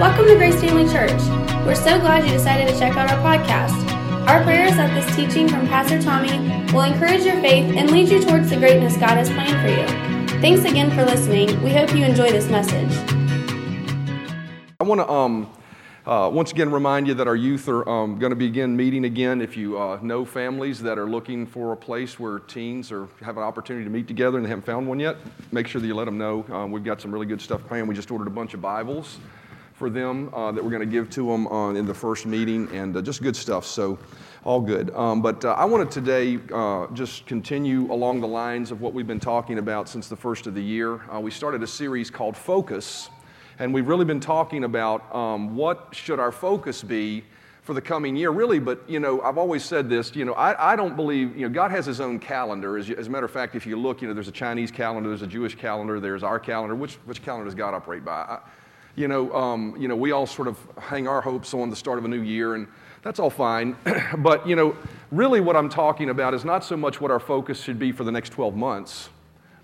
Welcome to Grace Family Church. We're so glad you decided to check out our podcast. Our prayer is that this teaching from Pastor Tommy will encourage your faith and lead you towards the greatness God has planned for you. Thanks again for listening. We hope you enjoy this message. I want to um, uh, once again remind you that our youth are um, going to begin meeting again. If you uh, know families that are looking for a place where teens are, have an opportunity to meet together and they haven't found one yet, make sure that you let them know. Um, we've got some really good stuff planned. We just ordered a bunch of Bibles for them uh, that we're going to give to them on, in the first meeting, and uh, just good stuff. So, all good. Um, but uh, I wanted today uh, just continue along the lines of what we've been talking about since the first of the year. Uh, we started a series called Focus, and we've really been talking about um, what should our focus be for the coming year, really. But, you know, I've always said this, you know, I, I don't believe, you know, God has his own calendar. As, as, a matter of fact, if you look, you know, there's a Chinese calendar, there's a Jewish calendar, there's our calendar. Which, which calendar does God operate by? You know, um, you know, we all sort of hang our hopes on the start of a new year, and that's all fine. but, you know, really what I'm talking about is not so much what our focus should be for the next 12 months,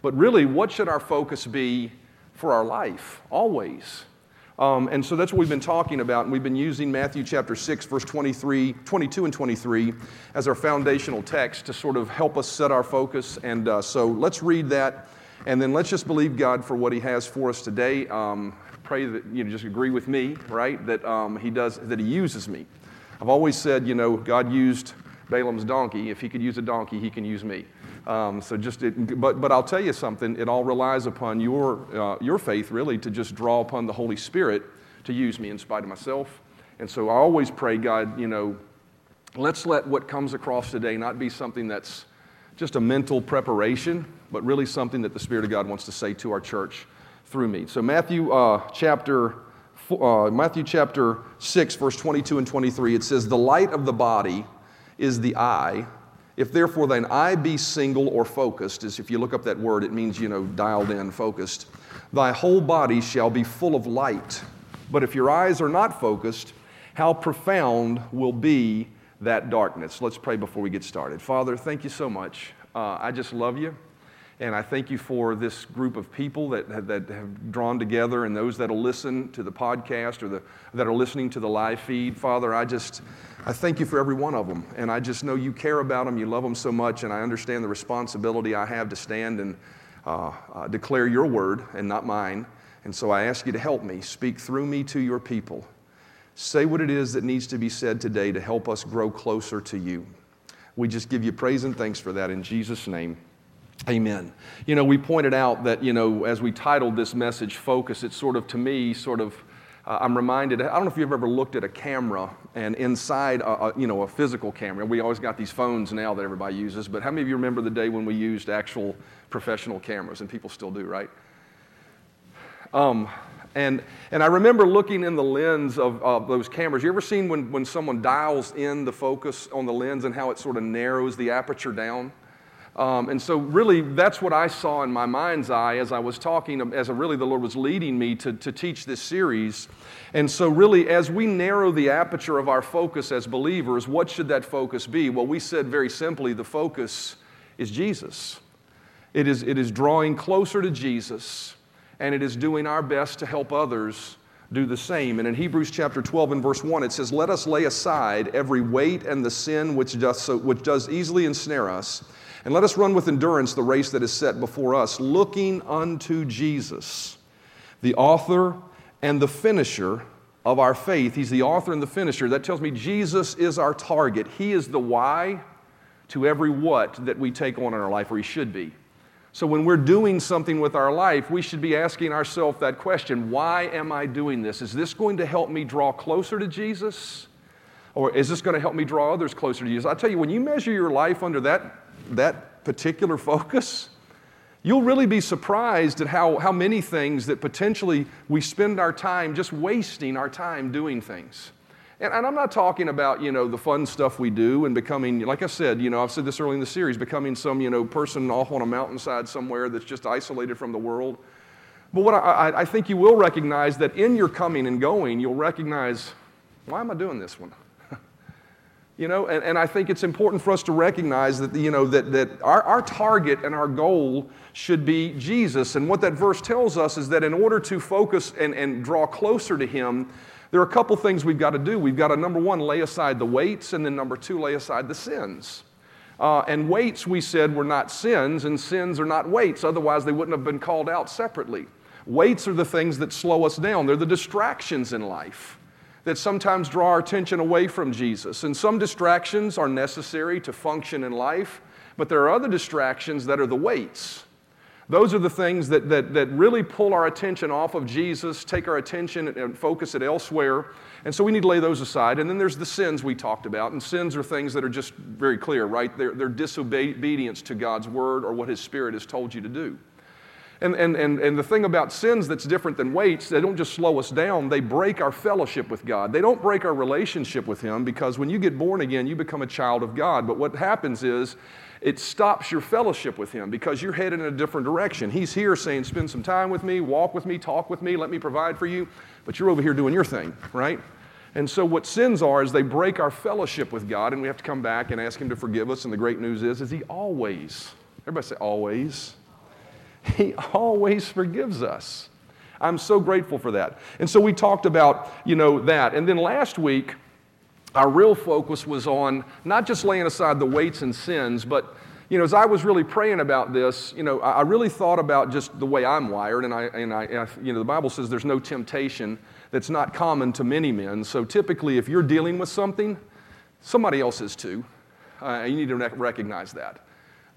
but really what should our focus be for our life, always. Um, and so that's what we've been talking about. And we've been using Matthew chapter 6, verse 23, 22 and 23 as our foundational text to sort of help us set our focus. And uh, so let's read that. And then let's just believe God for what He has for us today. Um, pray that you know, just agree with me, right? That um, He does, that He uses me. I've always said, you know, God used Balaam's donkey. If He could use a donkey, He can use me. Um, so just, it, but, but I'll tell you something, it all relies upon your, uh, your faith really to just draw upon the Holy Spirit to use me in spite of myself. And so I always pray, God, you know, let's let what comes across today not be something that's just a mental preparation, but really something that the Spirit of God wants to say to our church through me. So Matthew uh, chapter uh, Matthew chapter 6, verse 22 and 23, it says, The light of the body is the eye. If therefore thine eye be single or focused, as if you look up that word, it means, you know, dialed in, focused, thy whole body shall be full of light. But if your eyes are not focused, how profound will be that darkness? Let's pray before we get started. Father, thank you so much. Uh, I just love you. And I thank you for this group of people that, that have drawn together and those that will listen to the podcast or the, that are listening to the live feed. Father, I just, I thank you for every one of them. And I just know you care about them, you love them so much, and I understand the responsibility I have to stand and uh, uh, declare your word and not mine. And so I ask you to help me, speak through me to your people. Say what it is that needs to be said today to help us grow closer to you. We just give you praise and thanks for that in Jesus' name. Amen. You know, we pointed out that, you know, as we titled this message, Focus, it's sort of, to me, sort of, uh, I'm reminded, I don't know if you've ever looked at a camera and inside, a, a, you know, a physical camera, we always got these phones now that everybody uses, but how many of you remember the day when we used actual professional cameras? And people still do, right? Um, and, and I remember looking in the lens of, those cameras. You ever seen when, when someone dials in the focus on the lens and how it sort of narrows the aperture down? Um, and so, really, that's what I saw in my mind's eye as I was talking, as really the Lord was leading me to, to teach this series. And so, really, as we narrow the aperture of our focus as believers, what should that focus be? Well, we said very simply the focus is Jesus. It is, it is drawing closer to Jesus, and it is doing our best to help others do the same. And in Hebrews chapter 12 and verse 1, it says, Let us lay aside every weight and the sin which does, so, which does easily ensnare us and let us run with endurance the race that is set before us, looking unto Jesus, the author and the finisher of our faith. He's the author and the finisher. That tells me Jesus is our target. He is the why to every what that we take on in our life, or He should be. So when we're doing something with our life, we should be asking ourselves that question Why am I doing this? Is this going to help me draw closer to Jesus? Or is this going to help me draw others closer to Jesus? I tell you, when you measure your life under that that particular focus, you'll really be surprised at how, how many things that potentially we spend our time just wasting our time doing things. And, and, I'm not talking about, you know, the fun stuff we do and becoming, like I said, you know, I've said this early in the series, becoming some, you know, person off on a mountainside somewhere that's just isolated from the world. But what I, I think you will recognize that in your coming and going, you'll recognize, why am I doing this one? You know, and, and I think it's important for us to recognize that, you know, that, that our, our target and our goal should be Jesus. And what that verse tells us is that in order to focus and, and draw closer to Him, there are a couple things we've got to do. We've got to, number one, lay aside the weights, and then number two, lay aside the sins. Uh, and weights, we said, were not sins, and sins are not weights. Otherwise, they wouldn't have been called out separately. Weights are the things that slow us down, they're the distractions in life that sometimes draw our attention away from Jesus. And some distractions are necessary to function in life, but there are other distractions that are the weights. Those are the things that, that, that really pull our attention off of Jesus, take our attention and focus it elsewhere. And so we need to lay those aside. And then there's the sins we talked about. And sins are things that are just very clear, right? They're, they're disobedience to God's word or what His Spirit has told you to do. And, and, and, and the thing about sins that's different than weights, they don't just slow us down, they break our fellowship with God. They don't break our relationship with Him because when you get born again, you become a child of God. But what happens is it stops your fellowship with Him because you're headed in a different direction. He's here saying, Spend some time with me, walk with me, talk with me, let me provide for you. But you're over here doing your thing, right? And so what sins are is they break our fellowship with God, and we have to come back and ask Him to forgive us. And the great news is, is He always, everybody say always he always forgives us. I'm so grateful for that. And so we talked about, you know, that. And then last week, our real focus was on not just laying aside the weights and sins, but you know, as I was really praying about this, you know, I really thought about just the way I'm wired, and I, and I, you know, the Bible says there's no temptation that's not common to many men. So typically, if you're dealing with something, somebody else is too. Uh, you need to recognize that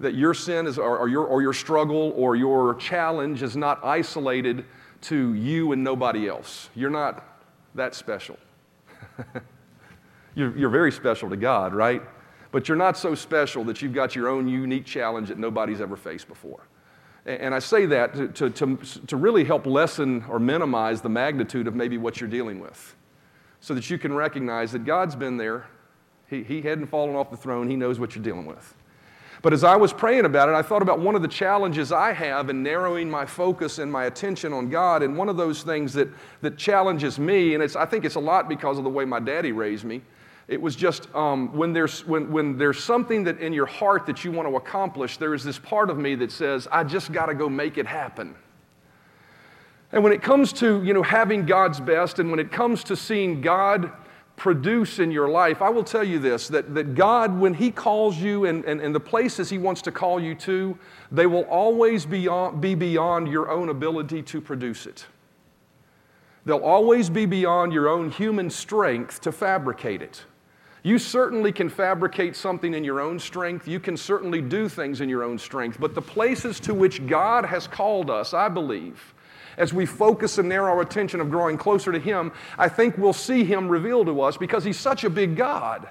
that your sin is, or, or, your, or your struggle or your challenge is not isolated to you and nobody else. You're not that special. you're, you're very special to God, right? But you're not so special that you've got your own unique challenge that nobody's ever faced before. And I say that to, to, to, to, really help lessen or minimize the magnitude of maybe what you're dealing with so that you can recognize that God's been there. He, he hadn't fallen off the throne, He knows what you're dealing with. But as I was praying about it, I thought about one of the challenges I have in narrowing my focus and my attention on God. And one of those things that, that challenges me, and it's, I think it's a lot because of the way my daddy raised me, it was just um, when, there's, when, when there's something that in your heart that you want to accomplish, there is this part of me that says, I just got to go make it happen. And when it comes to you know, having God's best, and when it comes to seeing God produce in your life, I will tell you this that, that God, when He calls you and, and, and the places He wants to call you to, they will always be, on, be beyond your own ability to produce it. They'll always be beyond your own human strength to fabricate it. You certainly can fabricate something in your own strength. You can certainly do things in your own strength. But the places to which God has called us, I believe, as we focus and narrow our attention of growing closer to Him, I think we'll see Him reveal to us because He's such a big God.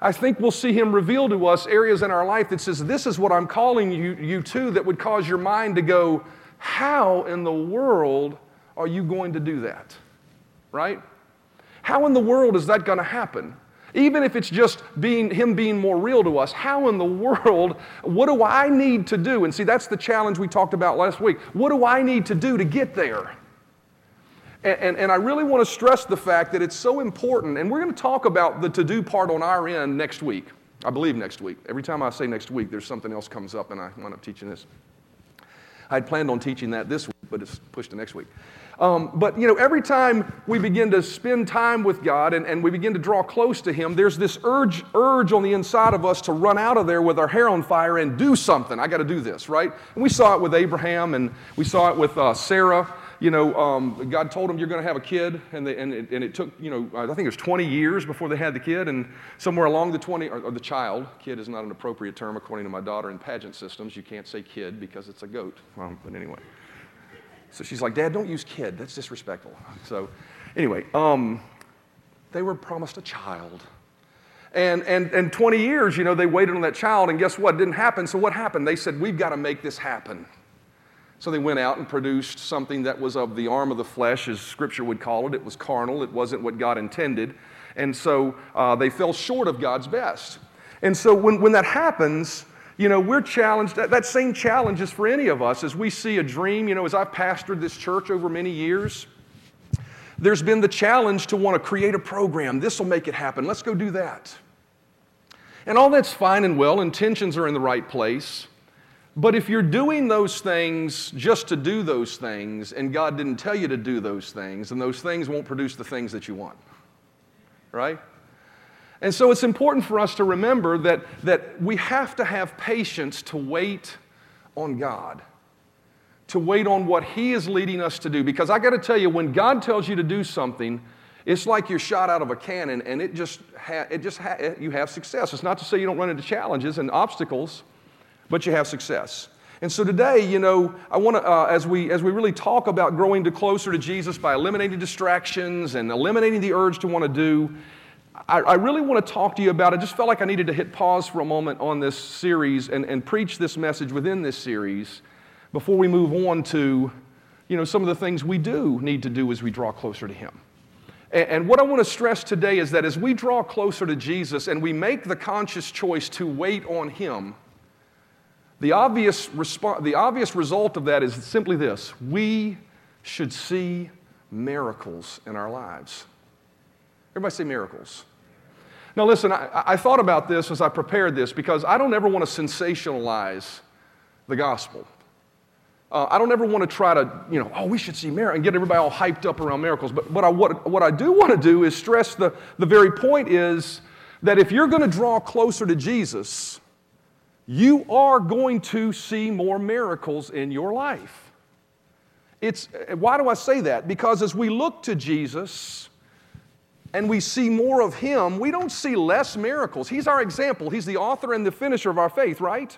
I think we'll see Him reveal to us areas in our life that says, This is what I'm calling you, you to, that would cause your mind to go, How in the world are you going to do that? Right? How in the world is that going to happen? Even if it's just being, him being more real to us, how in the world, what do I need to do? And see, that's the challenge we talked about last week. What do I need to do to get there? And, and, and I really want to stress the fact that it's so important, and we're going to talk about the to do part on our end next week. I believe next week. Every time I say next week, there's something else comes up, and I wind up teaching this. I had planned on teaching that this week, but it's pushed to next week. Um, but you know, every time we begin to spend time with God and, and we begin to draw close to Him, there's this urge, urge on the inside of us to run out of there with our hair on fire and do something. I got to do this, right? And we saw it with Abraham and we saw it with uh, Sarah. You know, um, God told them you're going to have a kid, and, they, and, it, and it took, you know, I think it was 20 years before they had the kid, and somewhere along the 20, or, or the child, kid is not an appropriate term according to my daughter in pageant systems. You can't say kid because it's a goat. Um, but anyway. So she's like, Dad, don't use kid. That's disrespectful. So anyway, um, they were promised a child. And, and, and 20 years, you know, they waited on that child, and guess what? It didn't happen. So what happened? They said, We've got to make this happen. So they went out and produced something that was of the arm of the flesh, as Scripture would call it. It was carnal, it wasn't what God intended. And so uh, they fell short of God's best. And so when, when that happens, you know, we're challenged. That, that same challenge is for any of us as we see a dream. You know, as I've pastored this church over many years, there's been the challenge to want to create a program. This will make it happen. Let's go do that. And all that's fine and well, intentions are in the right place. But if you're doing those things just to do those things, and God didn't tell you to do those things, and those things won't produce the things that you want, right? And so it's important for us to remember that, that we have to have patience to wait on God, to wait on what He is leading us to do. Because I got to tell you, when God tells you to do something, it's like you're shot out of a cannon and it just, ha- it just ha- you have success. It's not to say you don't run into challenges and obstacles, but you have success. And so today, you know, I want to, uh, as, we, as we really talk about growing to closer to Jesus by eliminating distractions and eliminating the urge to want to do, I, I really want to talk to you about, I just felt like I needed to hit pause for a moment on this series and, and preach this message within this series before we move on to, you know, some of the things we do need to do as we draw closer to Him. And, and what I want to stress today is that as we draw closer to Jesus and we make the conscious choice to wait on Him, the obvious, resp- the obvious result of that is simply this we should see miracles in our lives. Everybody say miracles. Now, listen, I, I, thought about this as I prepared this because I don't ever want to sensationalize the gospel. Uh, I don't ever want to try to, you know, oh, we should see miracles and get everybody all hyped up around miracles. But, but I, what, what I do want to do is stress the, the very point is that if you're going to draw closer to Jesus, you are going to see more miracles in your life. It's, why do I say that? Because as we look to Jesus and we see more of Him, we don't see less miracles. He's our example, He's the author and the finisher of our faith, right?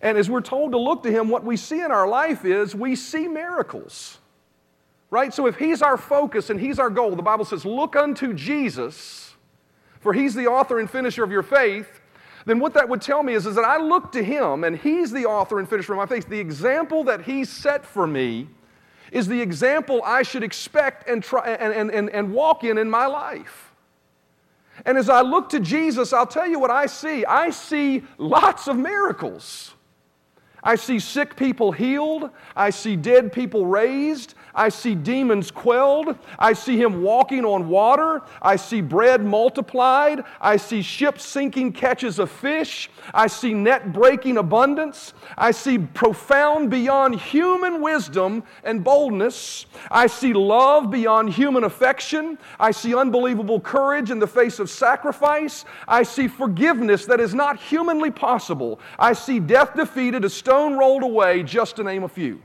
And as we're told to look to Him, what we see in our life is we see miracles, right? So if He's our focus and He's our goal, the Bible says, look unto Jesus, for He's the author and finisher of your faith then what that would tell me is, is that I look to him and he's the author and finisher of my faith. The example that he set for me is the example I should expect and, try, and, and, and, walk in in my life. And as I look to Jesus, I'll tell you what I see. I see lots of miracles. I see sick people healed. I see dead people raised. I see demons quelled. I see him walking on water. I see bread multiplied. I see ships sinking catches of fish. I see net breaking abundance. I see profound beyond human wisdom and boldness. I see love beyond human affection. I see unbelievable courage in the face of sacrifice. I see forgiveness that is not humanly possible. I see death defeated, a stone rolled away, just to name a few.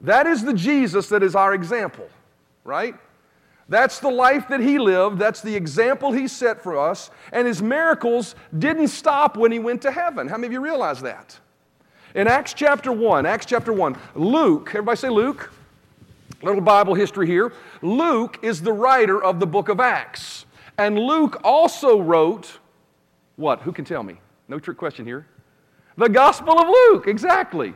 That is the Jesus that is our example, right? That's the life that he lived. That's the example he set for us. And his miracles didn't stop when he went to heaven. How many of you realize that? In Acts chapter 1, Acts chapter 1, Luke, everybody say Luke. Little Bible history here. Luke is the writer of the book of Acts. And Luke also wrote what? Who can tell me? No trick question here. The Gospel of Luke, exactly.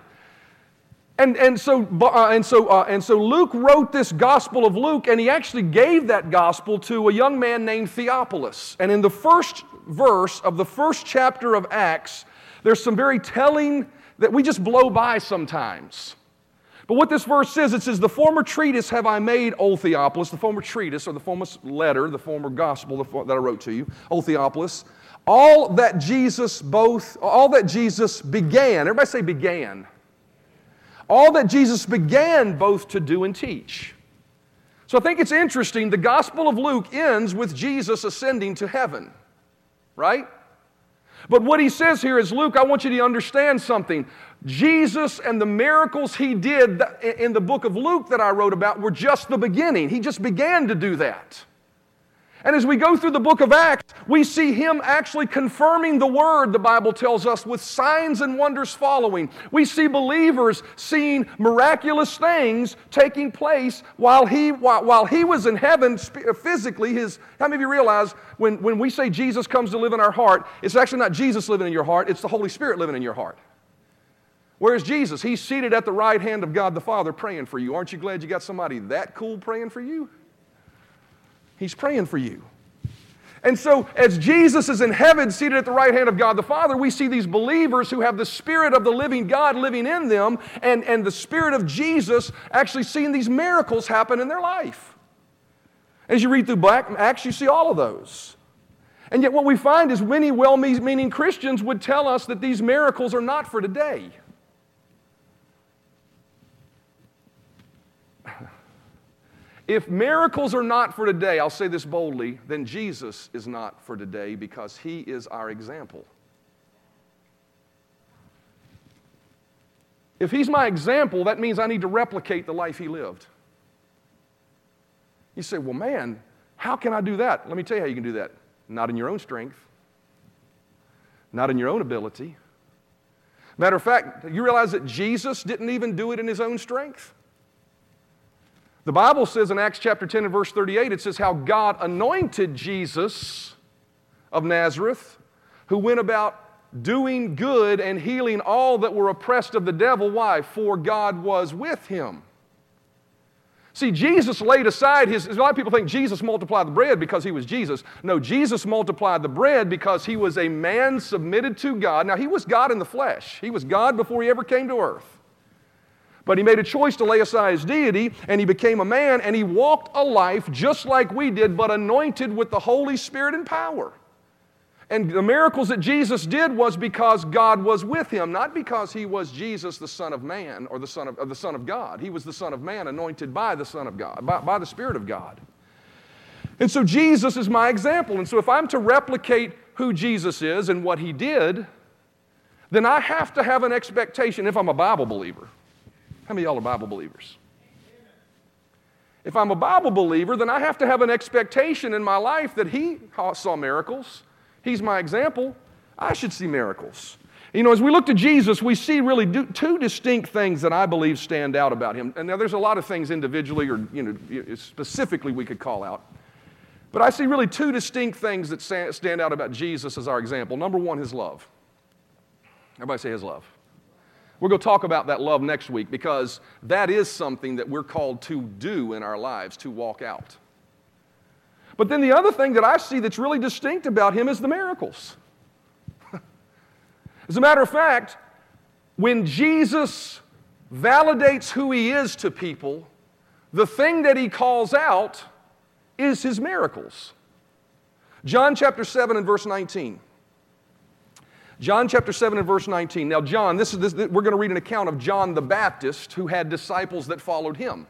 And, and, so, uh, and, so, uh, and so Luke wrote this Gospel of Luke, and he actually gave that Gospel to a young man named Theophilus. And in the first verse of the first chapter of Acts, there's some very telling that we just blow by sometimes. But what this verse says, it says, The former treatise have I made, O Theophilus, the former treatise, or the former letter, the former gospel that I wrote to you, O Theophilus, all that Jesus both, all that Jesus began, everybody say began all that Jesus began both to do and teach. So I think it's interesting. The Gospel of Luke ends with Jesus ascending to heaven, right? But what he says here is Luke, I want you to understand something. Jesus and the miracles he did in the book of Luke that I wrote about were just the beginning. He just began to do that. And as we go through the book of Acts, we see him actually confirming the word, the Bible tells us, with signs and wonders following. We see believers seeing miraculous things taking place while he, while, while he was in heaven physically. His, how many of you realize when, when we say Jesus comes to live in our heart, it's actually not Jesus living in your heart, it's the Holy Spirit living in your heart. Where's Jesus? He's seated at the right hand of God the Father praying for you. Aren't you glad you got somebody that cool praying for you? He's praying for you. And so, as Jesus is in heaven, seated at the right hand of God the Father, we see these believers who have the Spirit of the living God living in them, and, and the Spirit of Jesus actually seeing these miracles happen in their life. As you read through Black Acts, you see all of those. And yet, what we find is many well meaning Christians would tell us that these miracles are not for today. If miracles are not for today, I'll say this boldly, then Jesus is not for today because he is our example. If he's my example, that means I need to replicate the life he lived. You say, well, man, how can I do that? Let me tell you how you can do that. Not in your own strength, not in your own ability. Matter of fact, you realize that Jesus didn't even do it in his own strength? The Bible says in Acts chapter 10 and verse 38, it says how God anointed Jesus of Nazareth, who went about doing good and healing all that were oppressed of the devil. Why? For God was with him. See, Jesus laid aside his. A lot of people think Jesus multiplied the bread because he was Jesus. No, Jesus multiplied the bread because he was a man submitted to God. Now, he was God in the flesh, he was God before he ever came to earth. But he made a choice to lay aside his deity and he became a man and he walked a life just like we did, but anointed with the Holy Spirit and power. And the miracles that Jesus did was because God was with him, not because he was Jesus, the Son of Man, or the Son of, or the Son of God. He was the Son of Man, anointed by the Son of God, by, by the Spirit of God. And so Jesus is my example. And so if I'm to replicate who Jesus is and what he did, then I have to have an expectation if I'm a Bible believer. How many of y'all are Bible believers? If I'm a Bible believer, then I have to have an expectation in my life that he saw miracles He's my example. I should see miracles. You know, as we look to Jesus, we see really two distinct things that I believe stand out about him. And now there's a lot of things individually or you know, specifically we could call out. But I see really two distinct things that stand out about Jesus as our example. Number one, his love. Everybody say his love. We're going to talk about that love next week because that is something that we're called to do in our lives, to walk out. But then the other thing that I see that's really distinct about him is the miracles. As a matter of fact, when Jesus validates who he is to people, the thing that he calls out is his miracles. John chapter 7 and verse 19. John chapter 7 and verse 19. Now, John, this is this, we're going to read an account of John the Baptist who had disciples that followed him.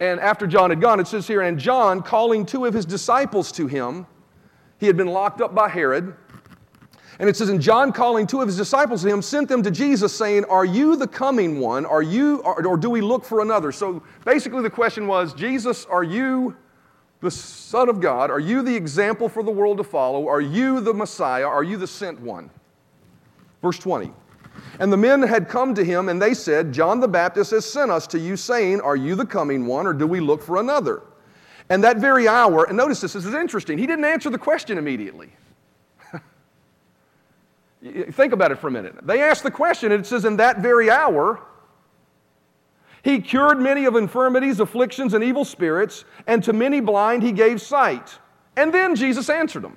And after John had gone, it says here, and John, calling two of his disciples to him, he had been locked up by Herod. And it says, and John, calling two of his disciples to him, sent them to Jesus, saying, Are you the coming one? Are you, or, or do we look for another? So basically, the question was, Jesus, are you the Son of God? Are you the example for the world to follow? Are you the Messiah? Are you the sent one? Verse 20. And the men had come to him, and they said, John the Baptist has sent us to you, saying, Are you the coming one, or do we look for another? And that very hour, and notice this, this is interesting, he didn't answer the question immediately. Think about it for a minute. They asked the question, and it says, In that very hour, he cured many of infirmities, afflictions, and evil spirits, and to many blind he gave sight. And then Jesus answered them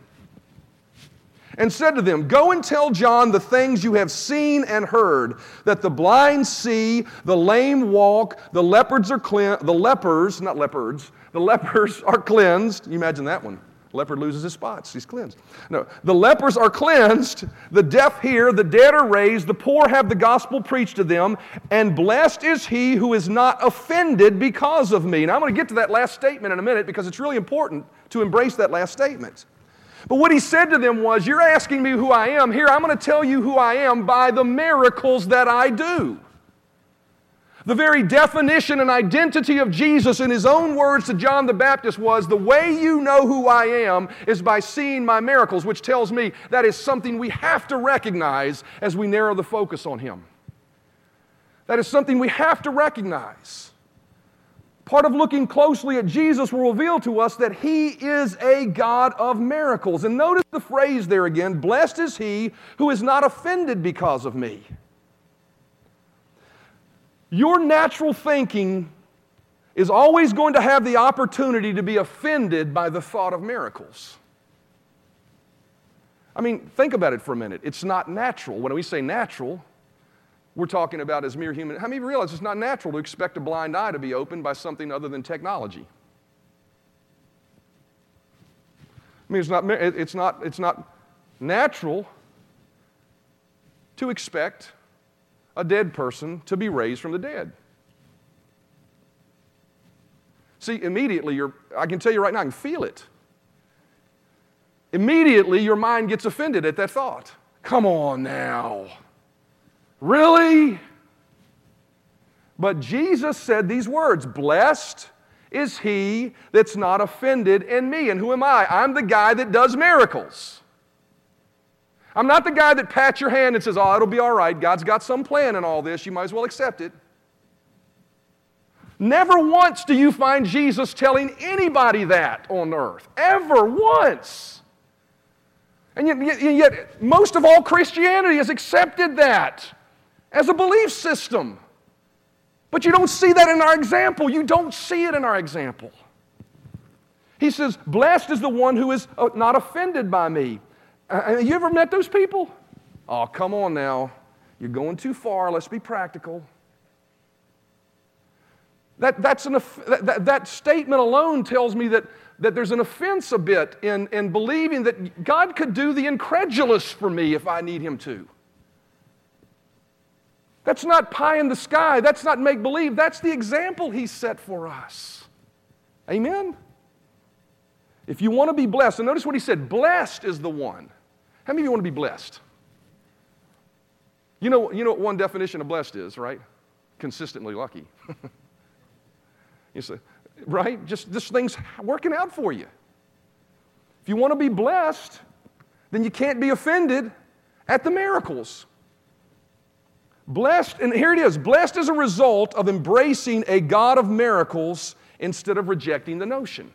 and said to them, Go and tell John the things you have seen and heard, that the blind see, the lame walk, the leopards are the lepers, not leopards, the lepers are cleansed. You imagine that one. Leopard loses his spots, he's cleansed. No, the lepers are cleansed, the deaf hear, the dead are raised, the poor have the gospel preached to them, and blessed is he who is not offended because of me. Now I'm going to get to that last statement in a minute because it's really important to embrace that last statement. But what he said to them was, You're asking me who I am. Here, I'm going to tell you who I am by the miracles that I do. The very definition and identity of Jesus, in his own words to John the Baptist, was the way you know who I am is by seeing my miracles, which tells me that is something we have to recognize as we narrow the focus on him. That is something we have to recognize. Part of looking closely at Jesus will reveal to us that He is a God of miracles. And notice the phrase there again Blessed is He who is not offended because of me. Your natural thinking is always going to have the opportunity to be offended by the thought of miracles. I mean, think about it for a minute. It's not natural. When we say natural, we're talking about as mere human. How many realize it's not natural to expect a blind eye to be opened by something other than technology? I mean, it's not, it's not, it's not natural to expect a dead person to be raised from the dead. See, immediately, you're, I can tell you right now, I can feel it. Immediately, your mind gets offended at that thought. Come on now. Really? But Jesus said these words Blessed is he that's not offended in me. And who am I? I'm the guy that does miracles. I'm not the guy that pats your hand and says, Oh, it'll be all right. God's got some plan in all this. You might as well accept it. Never once do you find Jesus telling anybody that on earth. Ever once. And yet, yet, most of all Christianity has accepted that as a belief system. But you don't see that in our example. You don't see it in our example. He says, Blessed is the one who is uh, not offended by me. Uh, you ever met those people? Oh, come on now. You're going too far. Let's be practical. That, that's an, that, that statement alone tells me that, that there's an offense a bit in, in believing that God could do the incredulous for me if I need Him to. That's not pie in the sky. That's not make believe. That's the example He set for us. Amen? If you want to be blessed, and notice what He said blessed is the one. How many of you want to be blessed? You know, you know what one definition of blessed is, right? Consistently lucky. you say, right? Just this thing's working out for you. If you want to be blessed, then you can't be offended at the miracles. Blessed, and here it is blessed as a result of embracing a God of miracles instead of rejecting the notion.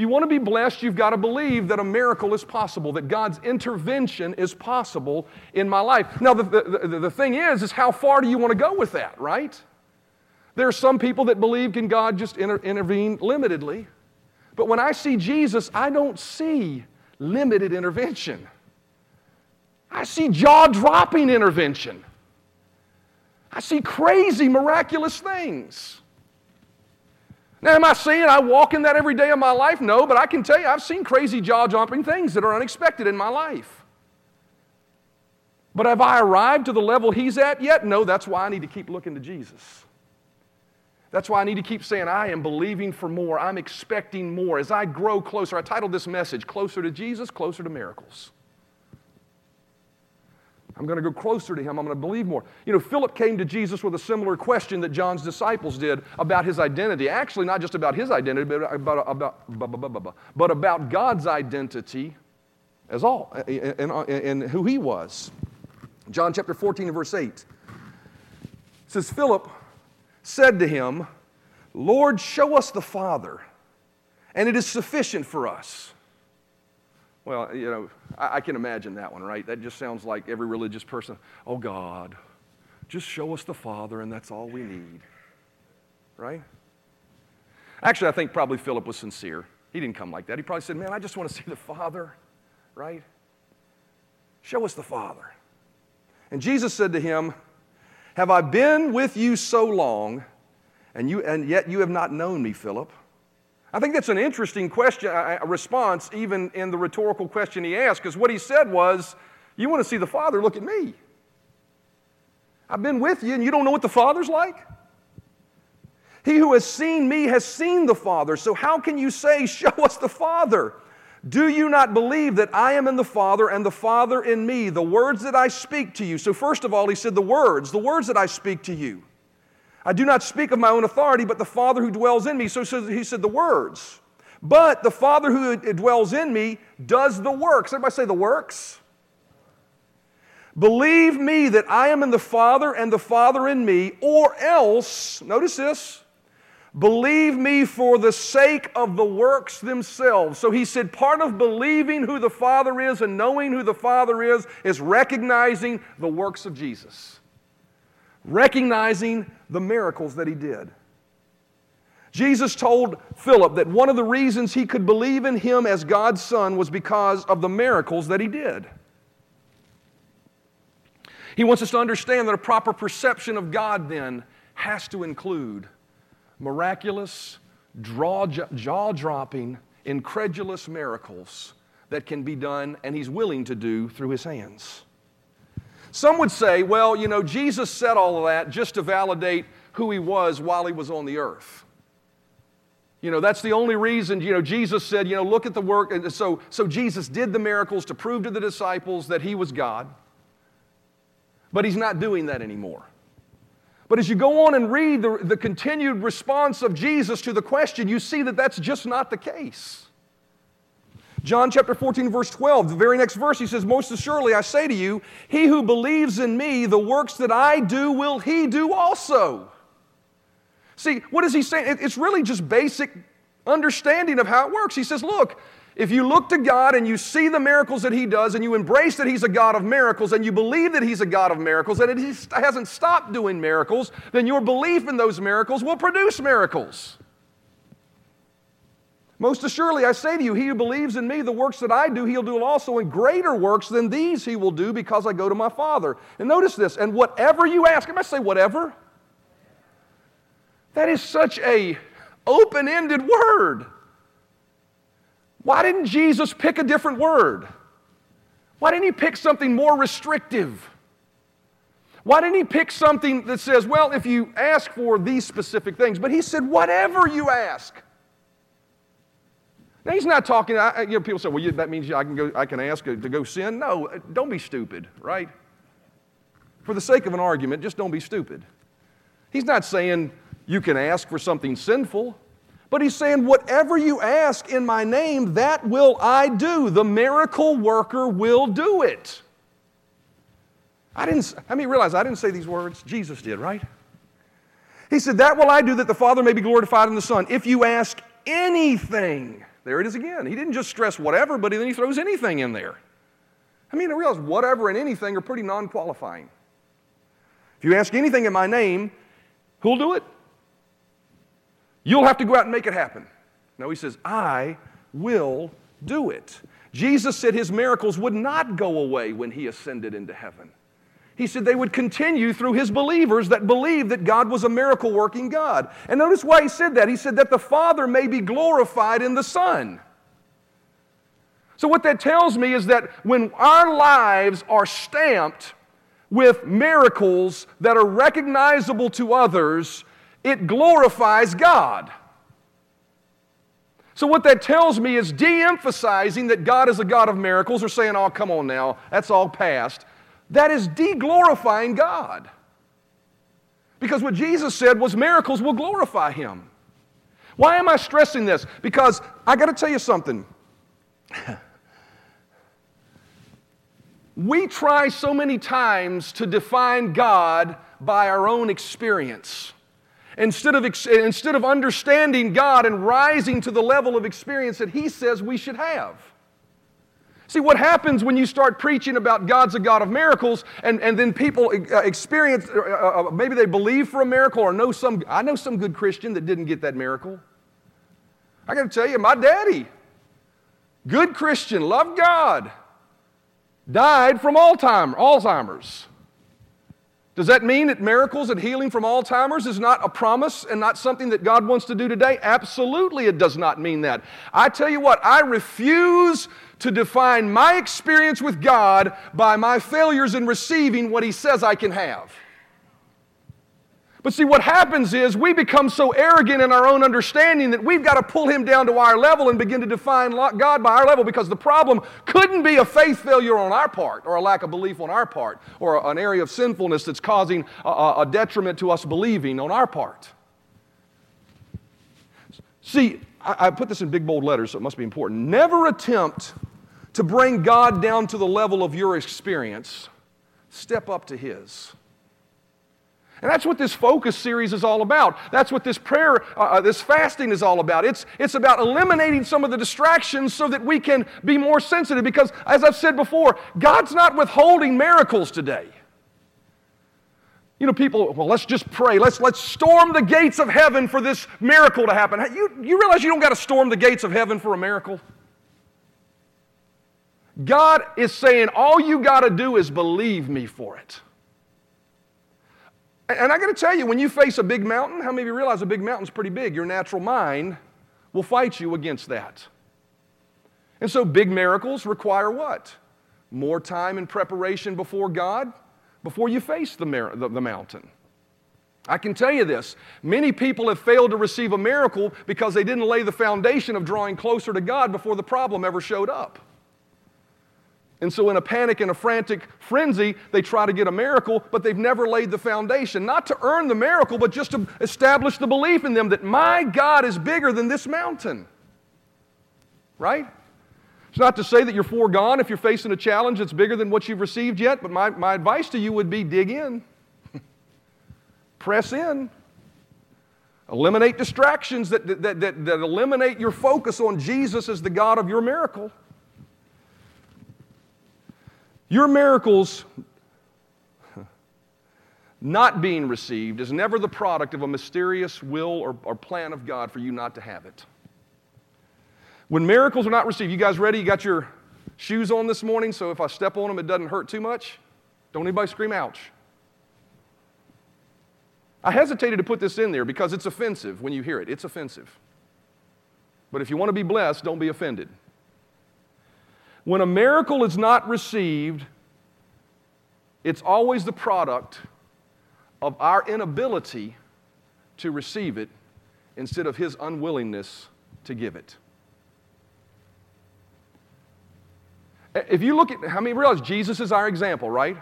If you want to be blessed, you've got to believe that a miracle is possible, that God's intervention is possible in my life. Now, the, the, the, the thing is, is how far do you want to go with that, right? There are some people that believe can God just inter- intervene limitedly. But when I see Jesus, I don't see limited intervention. I see jaw dropping intervention. I see crazy, miraculous things. Now, am I saying I walk in that every day of my life? No, but I can tell you I've seen crazy jaw jumping things that are unexpected in my life. But have I arrived to the level he's at yet? No, that's why I need to keep looking to Jesus. That's why I need to keep saying, I am believing for more. I'm expecting more. As I grow closer, I titled this message, Closer to Jesus, Closer to Miracles. I'm going to go closer to him. I'm going to believe more. You know, Philip came to Jesus with a similar question that John's disciples did about his identity. Actually, not just about his identity, but about, about, but about God's identity as all and, and who he was. John chapter 14 and verse 8 says, Philip said to him, Lord, show us the Father, and it is sufficient for us. Well, you know, I, I, can imagine that one, right? That just sounds like every religious person. Oh, God, just show us the Father, and that's all we need. Right? Actually, I think probably Philip was sincere. He didn't come like that. He probably said, Man, I just want to see the Father, right? Show us the Father. And Jesus said to him, Have I been with you so long, and, you, and yet you have not known me, Philip? I think that's an interesting question, a response, even in the rhetorical question he asked, because what he said was, You want to see the Father? Look at me. I've been with you, and you don't know what the Father's like? He who has seen me has seen the Father. So how can you say, Show us the Father? Do you not believe that I am in the Father and the Father in me? The words that I speak to you. So, first of all, he said, The words, the words that I speak to you. I do not speak of my own authority, but the Father who dwells in me. So he said the words. But the Father who dwells in me does the works. Everybody say the works. Believe me that I am in the Father and the Father in me, or else, notice this, believe me for the sake of the works themselves. So he said part of believing who the Father is and knowing who the Father is is recognizing the works of Jesus recognizing the miracles that he did. Jesus told Philip that one of the reasons he could believe in him as God's son was because of the miracles that he did. He wants us to understand that a proper perception of God then has to include miraculous, jaw dropping, incredulous miracles that can be done and he's willing to do through his hands. Some would say, well, you know, Jesus said all of that just to validate who he was while he was on the earth. You know, that's the only reason, you know, Jesus said, you know, look at the work. And so, so Jesus did the miracles to prove to the disciples that he was God. But he's not doing that anymore. But as you go on and read the, the continued response of Jesus to the question, you see that that's just not the case. John chapter 14, verse 12, the very next verse, he says, Most assuredly I say to you, he who believes in me, the works that I do will he do also. See, what is he saying? It's really just basic understanding of how it works. He says, Look, if you look to God and you see the miracles that He does and you embrace that He's a God of miracles and you believe that He's a God of miracles and He hasn't stopped doing miracles, then your belief in those miracles will produce miracles. Most assuredly, I say to you, he who believes in me, the works that I do, he'll do also, and greater works than these he will do because I go to my Father. And notice this, and whatever you ask, I must say whatever. That is such a open-ended word. Why didn't Jesus pick a different word? Why didn't he pick something more restrictive? Why didn't he pick something that says, well, if you ask for these specific things? But he said, whatever you ask. Now he's not talking. I, you know, people say, "Well, you, that means I can go. I can ask to go sin." No, uh, don't be stupid, right? For the sake of an argument, just don't be stupid. He's not saying you can ask for something sinful, but he's saying, "Whatever you ask in my name, that will I do. The miracle worker will do it." I didn't. I mean, realize I didn't say these words. Jesus did, right? He said, "That will I do, that the Father may be glorified in the Son. If you ask anything." There it is again. He didn't just stress whatever, but then he throws anything in there. I mean, I realize whatever and anything are pretty non qualifying. If you ask anything in my name, who'll do it? You'll have to go out and make it happen. No, he says, I will do it. Jesus said his miracles would not go away when he ascended into heaven. He said they would continue through his believers that believed that God was a miracle working God. And notice why he said that. He said that the Father may be glorified in the Son. So, what that tells me is that when our lives are stamped with miracles that are recognizable to others, it glorifies God. So, what that tells me is de emphasizing that God is a God of miracles or saying, oh, come on now, that's all past that is deglorifying God. Because what Jesus said was miracles will glorify Him. Why am I stressing this? Because I got to tell you something. we try so many times to define God by our own experience. Instead of, instead of understanding God and rising to the level of experience that He says we should have. See, what happens when you start preaching about God's a God of miracles and, and then people uh, experience, uh, uh, uh, maybe they believe for a miracle or know some, I know some good Christian that didn't get that miracle. I got to tell you, my daddy, good Christian, loved God, died from Alzheimer's. Does that mean that miracles and healing from Alzheimer's is not a promise and not something that God wants to do today? Absolutely, it does not mean that. I tell you what, I refuse to define my experience with God by my failures in receiving what He says I can have. But see, what happens is we become so arrogant in our own understanding that we've got to pull Him down to our level and begin to define God by our level because the problem couldn't be a faith failure on our part or a lack of belief on our part or an area of sinfulness that's causing a, detriment to us believing on our part. See, I put this in big bold letters, so it must be important. Never attempt to bring God down to the level of your experience, step up to His. And that's what this focus series is all about. That's what this prayer, uh, uh, this fasting is all about. It's, it's about eliminating some of the distractions so that we can be more sensitive. Because, as I've said before, God's not withholding miracles today. You know, people, well, let's just pray. Let's, let's storm the gates of heaven for this miracle to happen. You, you realize you don't got to storm the gates of heaven for a miracle? God is saying, all you got to do is believe me for it. And I got to tell you, when you face a big mountain, how many of you realize a big mountain's pretty big? Your natural mind will fight you against that. And so big miracles require what? More time and preparation before God before you face the, the, the mountain. I can tell you this many people have failed to receive a miracle because they didn't lay the foundation of drawing closer to God before the problem ever showed up. And so, in a panic and a frantic frenzy, they try to get a miracle, but they've never laid the foundation, not to earn the miracle, but just to establish the belief in them that my God is bigger than this mountain. Right? It's not to say that you're foregone if you're facing a challenge that's bigger than what you've received yet, but my, my advice to you would be dig in, press in. Eliminate distractions that, that, that, that eliminate your focus on Jesus as the God of your miracle. Your miracles not being received is never the product of a mysterious will or, or, plan of God for you not to have it. When miracles are not received, you guys ready? You got your shoes on this morning, so if I step on them, it doesn't hurt too much? Don't anybody scream, ouch. I hesitated to put this in there because it's offensive when you hear it. It's offensive. But if you want to be blessed, don't be offended. When a miracle is not received, it's always the product of our inability to receive it instead of His unwillingness to give it. If you look at, how many realize Jesus is our example, right?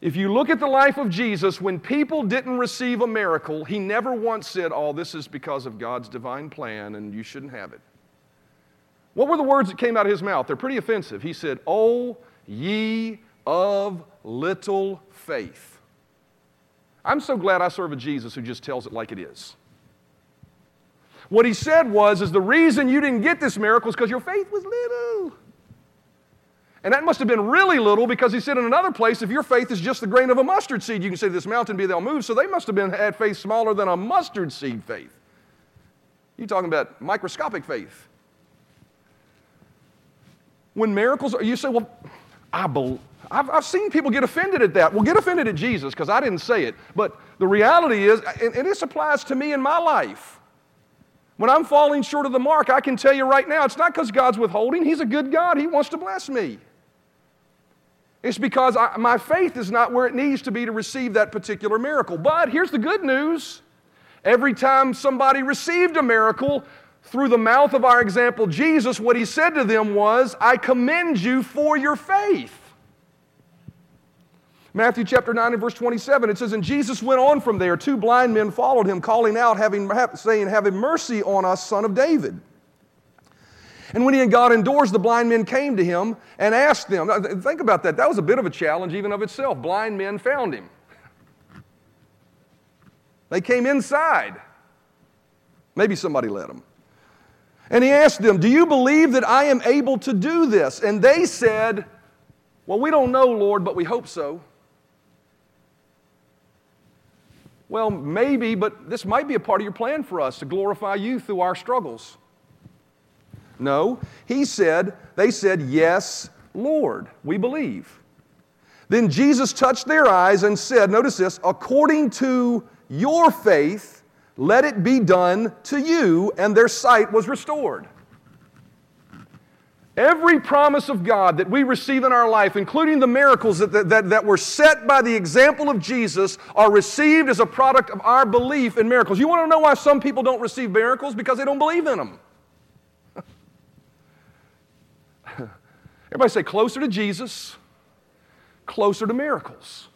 If you look at the life of Jesus, when people didn't receive a miracle, he never once said, Oh, this is because of God's divine plan and you shouldn't have it. What were the words that came out of his mouth? They're pretty offensive. He said, Oh, ye of little faith. I'm so glad I serve a Jesus who just tells it like it is. What he said was, is the reason you didn't get this miracle is because your faith was little. And that must have been really little because he said in another place, if your faith is just the grain of a mustard seed, you can say this mountain, be thou moved. So they must have been had faith smaller than a mustard seed faith. You're talking about microscopic faith when miracles are, you say, well, I believe. I've, I've, seen people get offended at that. Well, get offended at Jesus because I didn't say it. But the reality is, and, and this applies to me in my life. When I'm falling short of the mark, I can tell you right now, it's not because God's withholding. He's a good God. He wants to bless me. It's because I, my faith is not where it needs to be to receive that particular miracle. But here's the good news every time somebody received a miracle, through the mouth of our example, Jesus, what he said to them was, I commend you for your faith. Matthew chapter 9 and verse 27, it says, And Jesus went on from there. Two blind men followed him, calling out, having, saying, Have mercy on us, son of David. And when he had got indoors, the blind men came to him and asked them. Think about that. That was a bit of a challenge, even of itself. Blind men found him. They came inside. Maybe somebody let them. And he asked them, Do you believe that I am able to do this? And they said, Well, we don't know, Lord, but we hope so. Well, maybe, but this might be a part of your plan for us to glorify you through our struggles. No, he said, they said, Yes, Lord, we believe. Then Jesus touched their eyes and said, Notice this, according to your faith, let it be done to you, and their sight was restored. Every promise of God that we receive in our life, including the miracles that, that, that were set by the example of Jesus, are received as a product of our belief in miracles. You want to know why some people don't receive miracles? Because they don't believe in them. Everybody say, closer to Jesus, closer to miracles.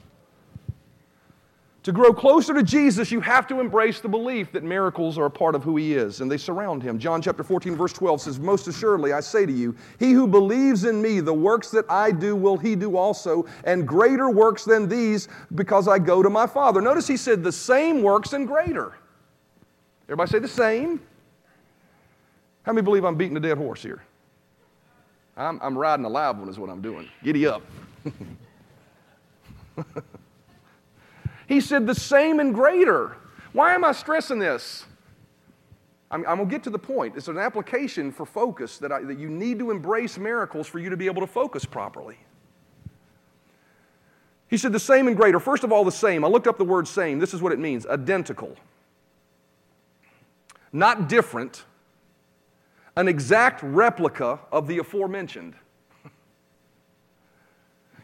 To grow closer to Jesus, you have to embrace the belief that miracles are a part of who He is, and they surround Him. John chapter 14, verse 12 says, Most assuredly, I say to you, he who believes in me, the works that I do will he do also, and greater works than these, because I go to my Father. Notice He said, The same works and greater. Everybody say the same. How many believe I'm beating a dead horse here? I'm, I'm riding a live one, is what I'm doing. Giddy up. He said, the same and greater. Why am I stressing this? I'm, I'm going to get to the point. It's an application for focus that, I, that you need to embrace miracles for you to be able to focus properly. He said, the same and greater. First of all, the same. I looked up the word same. This is what it means identical. Not different, an exact replica of the aforementioned.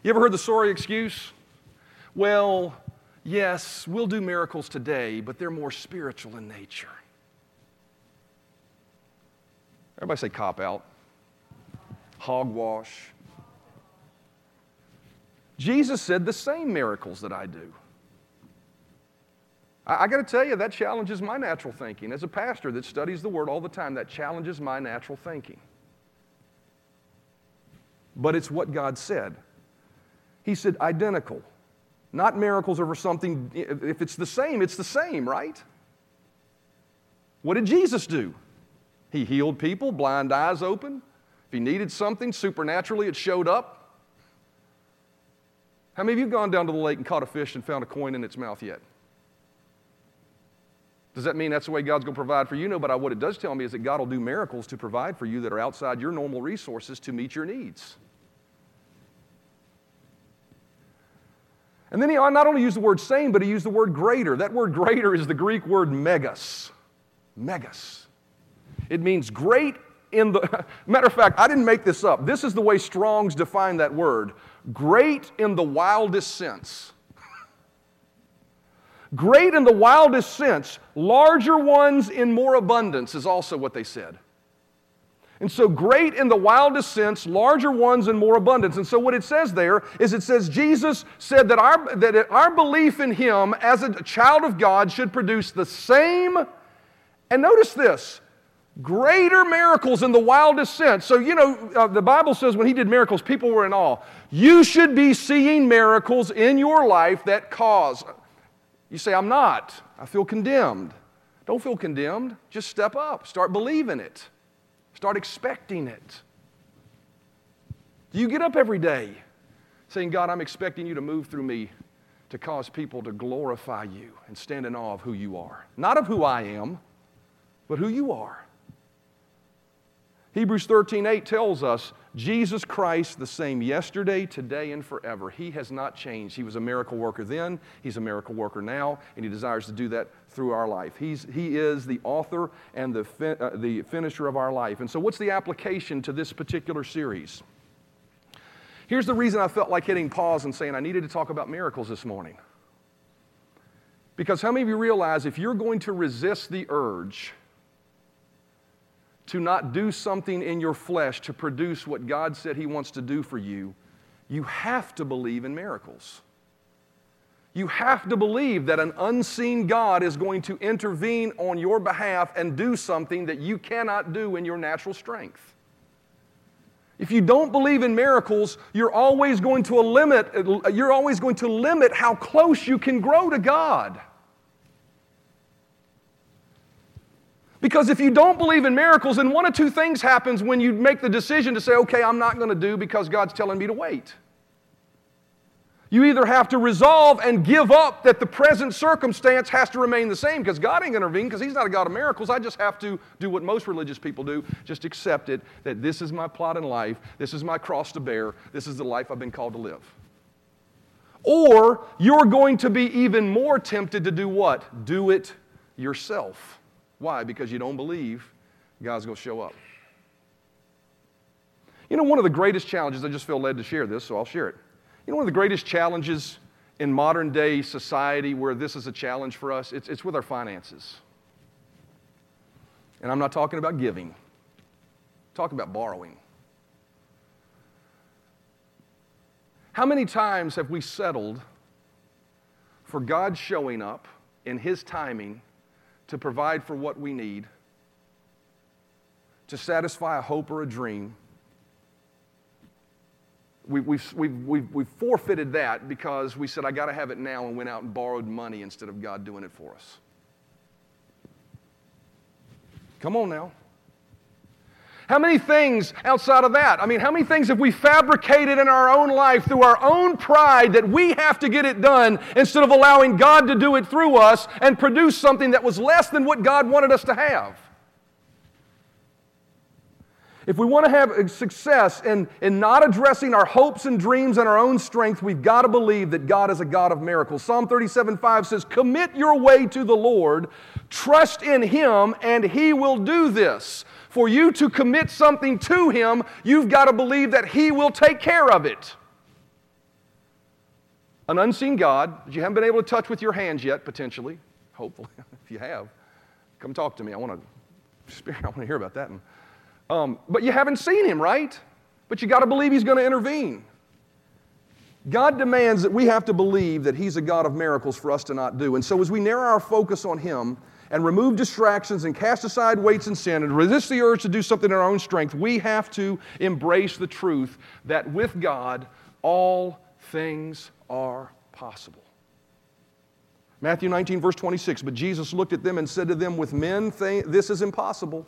You ever heard the sorry excuse? Well, yes, we'll do miracles today, but they're more spiritual in nature. Everybody say cop out, hogwash. Jesus said the same miracles that I do. I, I got to tell you, that challenges my natural thinking. As a pastor that studies the Word all the time, that challenges my natural thinking. But it's what God said. He said identical, not miracles over something. If it's the same, it's the same, right? What did Jesus do? He healed people, blind eyes open. If he needed something supernaturally, it showed up. How many of you gone down to the lake and caught a fish and found a coin in its mouth yet? Does that mean that's the way God's going to provide for you? No, but what it does tell me is that God will do miracles to provide for you that are outside your normal resources to meet your needs. And then he not only used the word same, but he used the word greater. That word greater is the Greek word megas. Megas. It means great in the, matter of fact, I didn't make this up. This is the way Strong's define that word great in the wildest sense. Great in the wildest sense, larger ones in more abundance is also what they said. And so, great in the wildest sense, larger ones in more abundance. And so, what it says there is it says Jesus said that our, that our belief in Him as a child of God should produce the same, and notice this, greater miracles in the wildest sense. So, you know, uh, the Bible says when He did miracles, people were in awe. You should be seeing miracles in your life that cause. You say, I'm not. I feel condemned. Don't feel condemned. Just step up. Start believing it. Start expecting it. Do you get up every day saying, God, I'm expecting you to move through me to cause people to glorify you and stand in awe of who you are? Not of who I am, but who you are. Hebrews 13 8 tells us Jesus Christ, the same yesterday, today, and forever. He has not changed. He was a miracle worker then, He's a miracle worker now, and He desires to do that through our life. He's, he is the author and the, fi- uh, the finisher of our life. And so, what's the application to this particular series? Here's the reason I felt like hitting pause and saying I needed to talk about miracles this morning. Because how many of you realize if you're going to resist the urge, to not do something in your flesh to produce what God said He wants to do for you, you have to believe in miracles. You have to believe that an unseen God is going to intervene on your behalf and do something that you cannot do in your natural strength. If you don't believe in miracles, you're always going to limit, you're always going to limit how close you can grow to God. Because if you don't believe in miracles, then one of two things happens when you make the decision to say, okay, I'm not going to do because God's telling me to wait. You either have to resolve and give up that the present circumstance has to remain the same because God ain't going to intervene because He's not a God of miracles. I just have to do what most religious people do just accept it that this is my plot in life, this is my cross to bear, this is the life I've been called to live. Or you're going to be even more tempted to do what? Do it yourself. Why? Because you don't believe God's going to show up. You know, one of the greatest challenges, I just feel led to share this, so I'll share it. You know, one of the greatest challenges in modern day society where this is a challenge for us, it's, it's with our finances. And I'm not talking about giving, I'm talking about borrowing. How many times have we settled for God showing up in His timing to provide for what we need, to satisfy a hope or a dream. We, we've, we've, we've, we've forfeited that because we said, I got to have it now, and went out and borrowed money instead of God doing it for us. Come on now. How many things outside of that? I mean, how many things have we fabricated in our own life through our own pride that we have to get it done instead of allowing God to do it through us and produce something that was less than what God wanted us to have? If we want to have success in, in not addressing our hopes and dreams and our own strength, we've got to believe that God is a God of miracles. Psalm 37 5 says, Commit your way to the Lord, trust in Him, and He will do this. For you to commit something to Him, you've got to believe that He will take care of it. An unseen God that you haven't been able to touch with your hands yet, potentially, hopefully, if you have, come talk to me. I want to, I want to hear about that. Um, but you haven't seen Him, right? But you got to believe He's going to intervene. God demands that we have to believe that He's a God of miracles for us to not do. And so, as we narrow our focus on Him and remove distractions and cast aside weights and sin and resist the urge to do something in our own strength, we have to embrace the truth that with God, all things are possible. Matthew 19, verse 26. But Jesus looked at them and said to them, With men, this is impossible,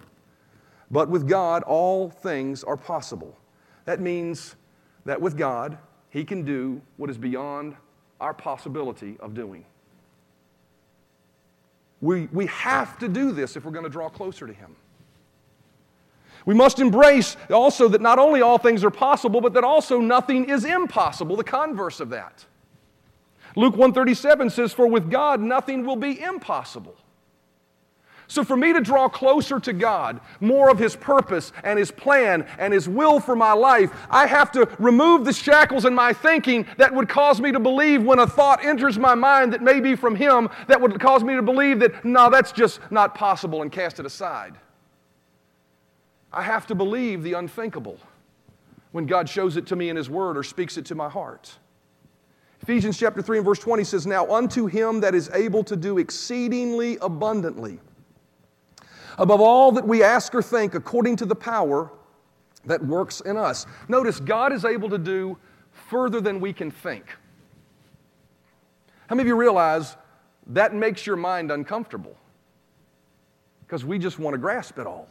but with God, all things are possible. That means that with God, he can do what is beyond our possibility of doing. We, we have to do this if we're going to draw closer to Him. We must embrace also that not only all things are possible, but that also nothing is impossible, the converse of that. Luke 137 says, For with God nothing will be impossible. So, for me to draw closer to God, more of His purpose and His plan and His will for my life, I have to remove the shackles in my thinking that would cause me to believe when a thought enters my mind that may be from Him, that would cause me to believe that, no, that's just not possible and cast it aside. I have to believe the unthinkable when God shows it to me in His Word or speaks it to my heart. Ephesians chapter 3 and verse 20 says, Now unto him that is able to do exceedingly abundantly above all that we ask or think, according to the power that works in us. Notice, God is able to do further than we can think. How many of you realize that makes your mind uncomfortable? Because we just want to grasp it all.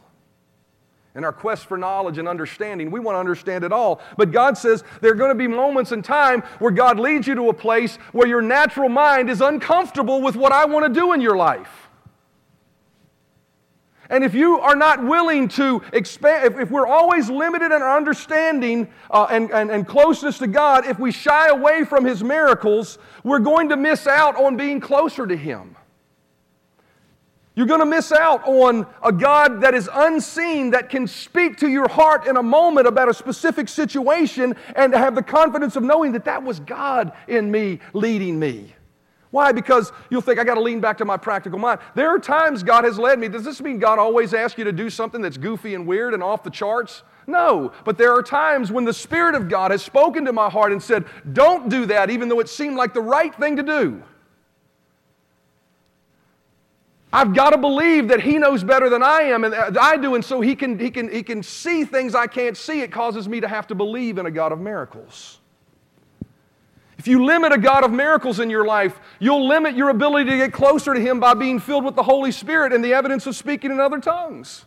In our quest for knowledge and understanding, we want to understand it all. But God says there are going to be moments in time where God leads you to a place where your natural mind is uncomfortable with what I want to do in your life. And if you are not willing to expand, if, if we're always limited in our understanding uh, and, and, and closeness to God, if we shy away from His miracles, we're going to miss out on being closer to Him. You're going to miss out on a God that is unseen, that can speak to your heart in a moment about a specific situation and have the confidence of knowing that that was God in me leading me. Why? Because you'll think, I got to lean back to my practical mind. There are times God has led me. Does this mean God always asks you to do something that's goofy and weird and off the charts? No. But there are times when the Spirit of God has spoken to my heart and said, Don't do that, even though it seemed like the right thing to do. I've got to believe that He knows better than I am and uh, I do, and so he can, he, can, he can see things I can't see. It causes me to have to believe in a God of miracles. If you limit a God of miracles in your life, you'll limit your ability to get closer to Him by being filled with the Holy Spirit and the evidence of speaking in other tongues.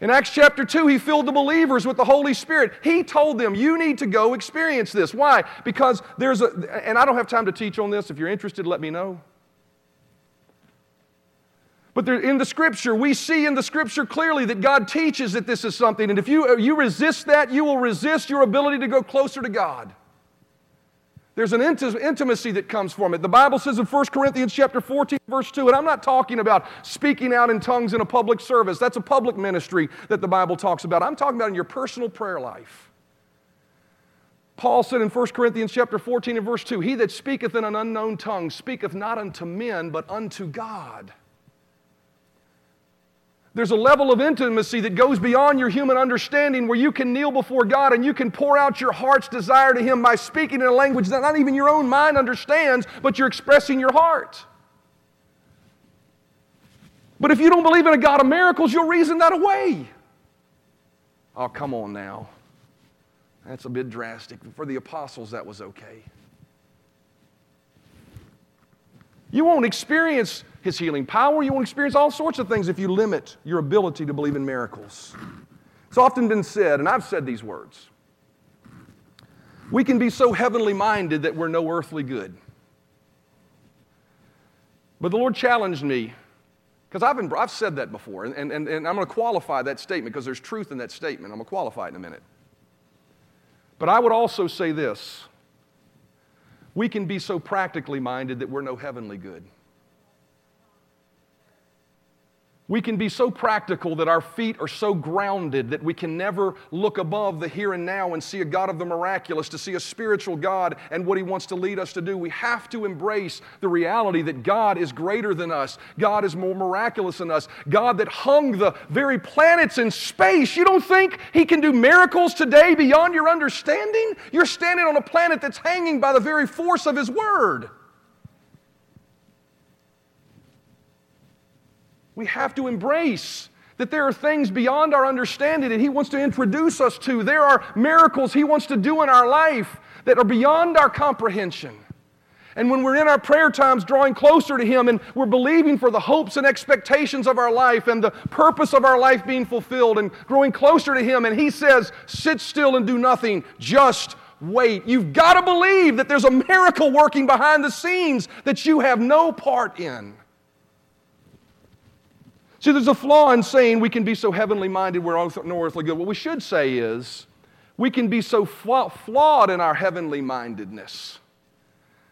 In Acts chapter 2, he filled the believers with the Holy Spirit. He told them, You need to go experience this. Why? Because there's a, and I don't have time to teach on this. If you're interested, let me know. But there, in the scripture, we see in the scripture clearly that God teaches that this is something. And if you, you resist that, you will resist your ability to go closer to God. There's an intimacy that comes from it. The Bible says in 1 Corinthians chapter 14, verse 2, and I'm not talking about speaking out in tongues in a public service. That's a public ministry that the Bible talks about. I'm talking about in your personal prayer life. Paul said in 1 Corinthians chapter 14 and verse 2, He that speaketh in an unknown tongue speaketh not unto men, but unto God. There's a level of intimacy that goes beyond your human understanding where you can kneel before God and you can pour out your heart's desire to Him by speaking in a language that not even your own mind understands, but you're expressing your heart. But if you don't believe in a God of miracles, you'll reason that away. Oh, come on now. That's a bit drastic. For the apostles, that was okay. You won't experience his healing power. You won't experience all sorts of things if you limit your ability to believe in miracles. It's often been said, and I've said these words we can be so heavenly minded that we're no earthly good. But the Lord challenged me, because I've, I've said that before, and, and, and I'm going to qualify that statement because there's truth in that statement. I'm going to qualify it in a minute. But I would also say this we can be so practically minded that we're no heavenly good. We can be so practical that our feet are so grounded that we can never look above the here and now and see a God of the miraculous, to see a spiritual God and what He wants to lead us to do. We have to embrace the reality that God is greater than us, God is more miraculous than us, God that hung the very planets in space. You don't think He can do miracles today beyond your understanding? You're standing on a planet that's hanging by the very force of His Word. We have to embrace that there are things beyond our understanding that He wants to introduce us to. There are miracles He wants to do in our life that are beyond our comprehension. And when we're in our prayer times drawing closer to Him and we're believing for the hopes and expectations of our life and the purpose of our life being fulfilled and growing closer to Him, and He says, Sit still and do nothing, just wait. You've got to believe that there's a miracle working behind the scenes that you have no part in. See, there's a flaw in saying we can be so heavenly minded we're no earthly good. What we should say is we can be so flawed in our heavenly mindedness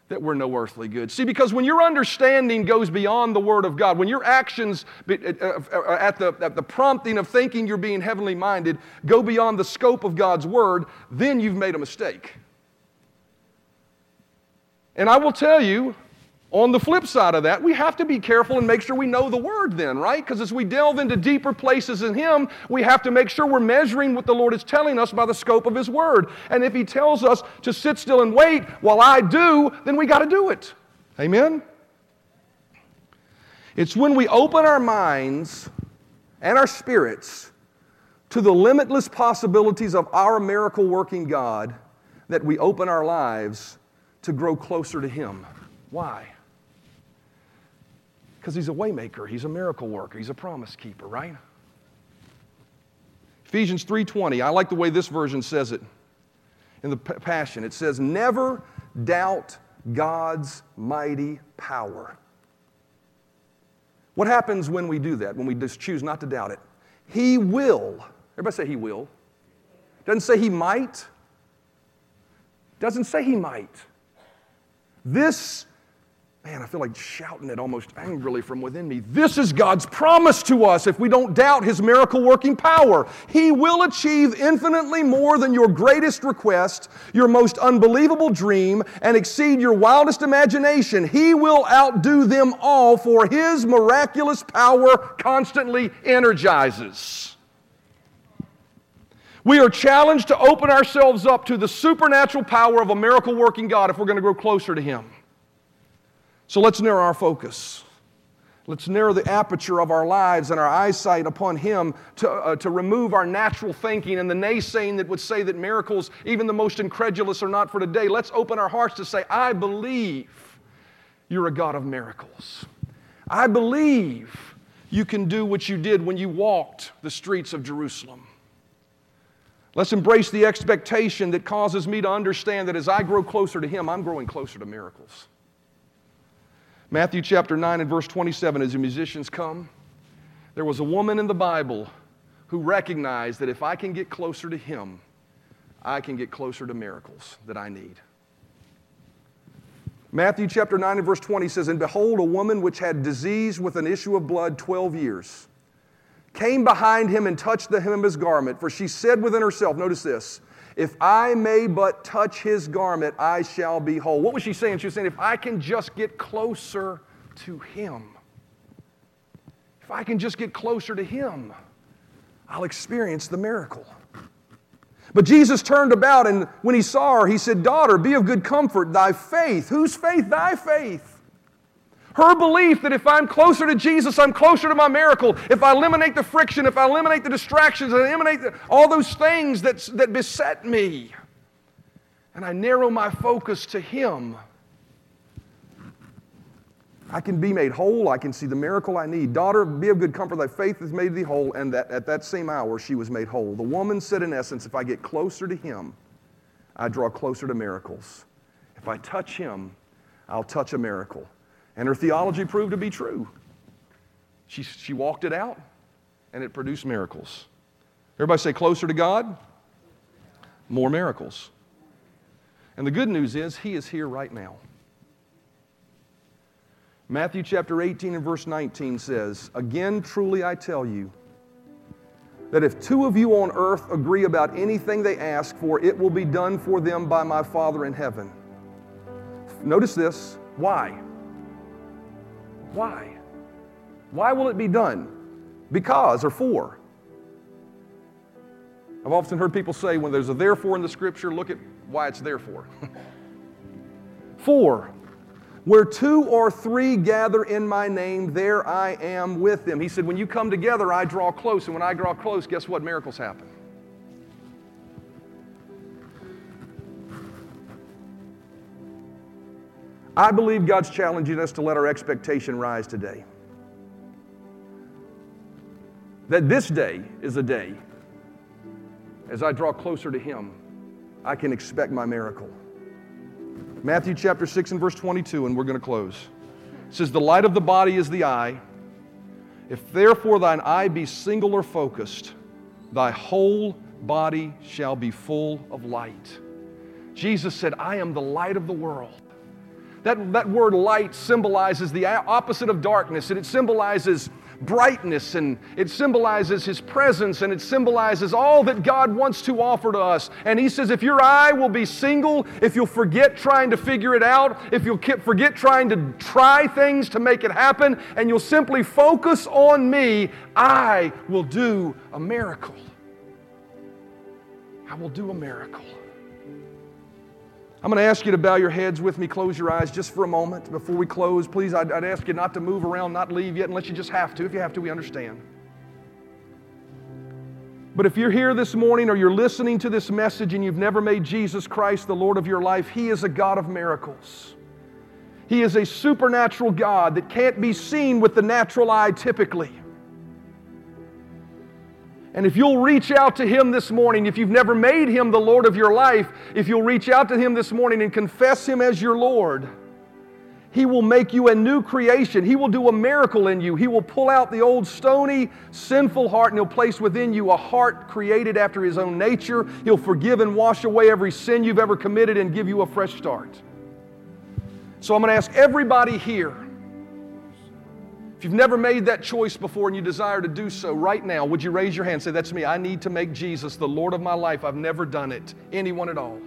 that we're no earthly good. See, because when your understanding goes beyond the Word of God, when your actions uh, uh, at the, at the prompting of thinking you're being heavenly minded go beyond the scope of God's Word, then you've made a mistake. And I will tell you, on the flip side of that, we have to be careful and make sure we know the word then, right? Because as we delve into deeper places in Him, we have to make sure we're measuring what the Lord is telling us by the scope of His word. And if He tells us to sit still and wait while I do, then we got to do it. Amen? It's when we open our minds and our spirits to the limitless possibilities of our miracle working God that we open our lives to grow closer to Him. Why? Because he's a waymaker, he's a miracle worker, he's a promise keeper, right? Ephesians 3:20. I like the way this version says it. In the passion, it says, "Never doubt God's mighty power." What happens when we do that? When we just choose not to doubt it? He will. Everybody say he will. Doesn't say he might. Doesn't say he might. This Man, I feel like shouting it almost angrily from within me. This is God's promise to us if we don't doubt His miracle working power. He will achieve infinitely more than your greatest request, your most unbelievable dream, and exceed your wildest imagination. He will outdo them all, for His miraculous power constantly energizes. We are challenged to open ourselves up to the supernatural power of a miracle working God if we're going to grow closer to Him. So let's narrow our focus. Let's narrow the aperture of our lives and our eyesight upon Him to, uh, to remove our natural thinking and the naysaying that would say that miracles, even the most incredulous, are not for today. Let's open our hearts to say, I believe you're a God of miracles. I believe you can do what you did when you walked the streets of Jerusalem. Let's embrace the expectation that causes me to understand that as I grow closer to Him, I'm growing closer to miracles. Matthew chapter 9 and verse 27, as the musicians come, there was a woman in the Bible who recognized that if I can get closer to Him, I can get closer to miracles that I need. Matthew chapter 9 and verse 20 says, And behold, a woman which had disease with an issue of blood 12 years came behind him and touched the hem of his garment, for she said within herself, Notice this, if I may but touch his garment, I shall be whole. What was she saying? She was saying, if I can just get closer to him, if I can just get closer to him, I'll experience the miracle. But Jesus turned about, and when he saw her, he said, Daughter, be of good comfort. Thy faith, whose faith? Thy faith her belief that if I'm closer to Jesus, I'm closer to my miracle. If I eliminate the friction, if I eliminate the distractions, I eliminate the, all those things that, that beset me, and I narrow my focus to Him, I can be made whole. I can see the miracle I need. Daughter, be of good comfort. Thy faith has made thee whole. And that, at that same hour, she was made whole. The woman said, in essence, if I get closer to Him, I draw closer to miracles. If I touch Him, I'll touch a miracle. And her theology proved to be true. She, she walked it out, and it produced miracles. Everybody say, closer to God, more miracles. And the good news is, He is here right now. Matthew chapter 18 and verse 19 says, Again, truly I tell you, that if two of you on earth agree about anything they ask for, it will be done for them by my Father in heaven. Notice this. Why? Why? Why will it be done? Because or for. I've often heard people say when there's a therefore in the scripture, look at why it's there for. for. Where two or three gather in my name, there I am with them. He said, When you come together, I draw close. And when I draw close, guess what? Miracles happen. I believe God's challenging us to let our expectation rise today. That this day is a day, as I draw closer to Him, I can expect my miracle. Matthew chapter 6 and verse 22, and we're going to close. It says, The light of the body is the eye. If therefore thine eye be single or focused, thy whole body shall be full of light. Jesus said, I am the light of the world. That, that word light symbolizes the opposite of darkness, and it symbolizes brightness and it symbolizes His presence and it symbolizes all that God wants to offer to us. And He says, if your eye will be single, if you'll forget trying to figure it out, if you'll keep forget trying to try things to make it happen, and you'll simply focus on me, I will do a miracle. I will do a miracle. I'm going to ask you to bow your heads with me, close your eyes just for a moment before we close. Please, I'd, I'd, ask you not to move around, not leave yet, unless you just have to. If you have to, we understand. But if you're here this morning or you're listening to this message and you've never made Jesus Christ the Lord of your life, He is a God of miracles. He is a supernatural God that can't be seen with the natural eye typically. And if you'll reach out to Him this morning, if you've never made Him the Lord of your life, if you'll reach out to Him this morning and confess Him as your Lord, He will make you a new creation. He will do a miracle in you. He will pull out the old stony, sinful heart and He'll place within you a heart created after His own nature. He'll forgive and wash away every sin you've ever committed and give you a fresh start. So I'm going to ask everybody here if you've never made that choice before and you desire to do so right now, would you raise your hand say, That's me. I need to make Jesus the Lord of my life. I've never done it. Anyone at all.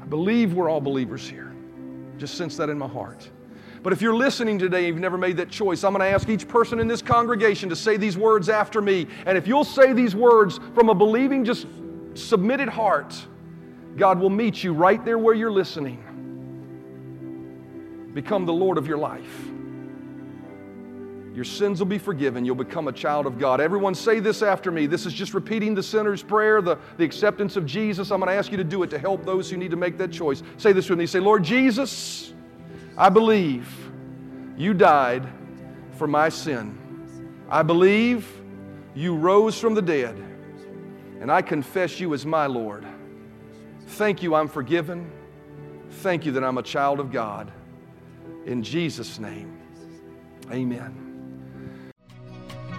I believe we're all believers here. Just sense that in my heart. But if you're listening today and you've never made that choice, I'm going to ask each person in this congregation to say these words after me. And if you'll say these words from a believing, just submitted heart, God will meet you right there where you're listening. Become the Lord of your life. Your sins will be forgiven. You'll become a child of God. Everyone say this after me. This is just repeating the sinner's prayer, the, the acceptance of Jesus. I'm going to ask you to do it to help those who need to make that choice. Say this with me. Say, Lord Jesus, I believe you died for my sin. I believe you rose from the dead, and I confess you as my Lord. Thank you, I'm forgiven. Thank you that I'm a child of God. In Jesus' name, amen.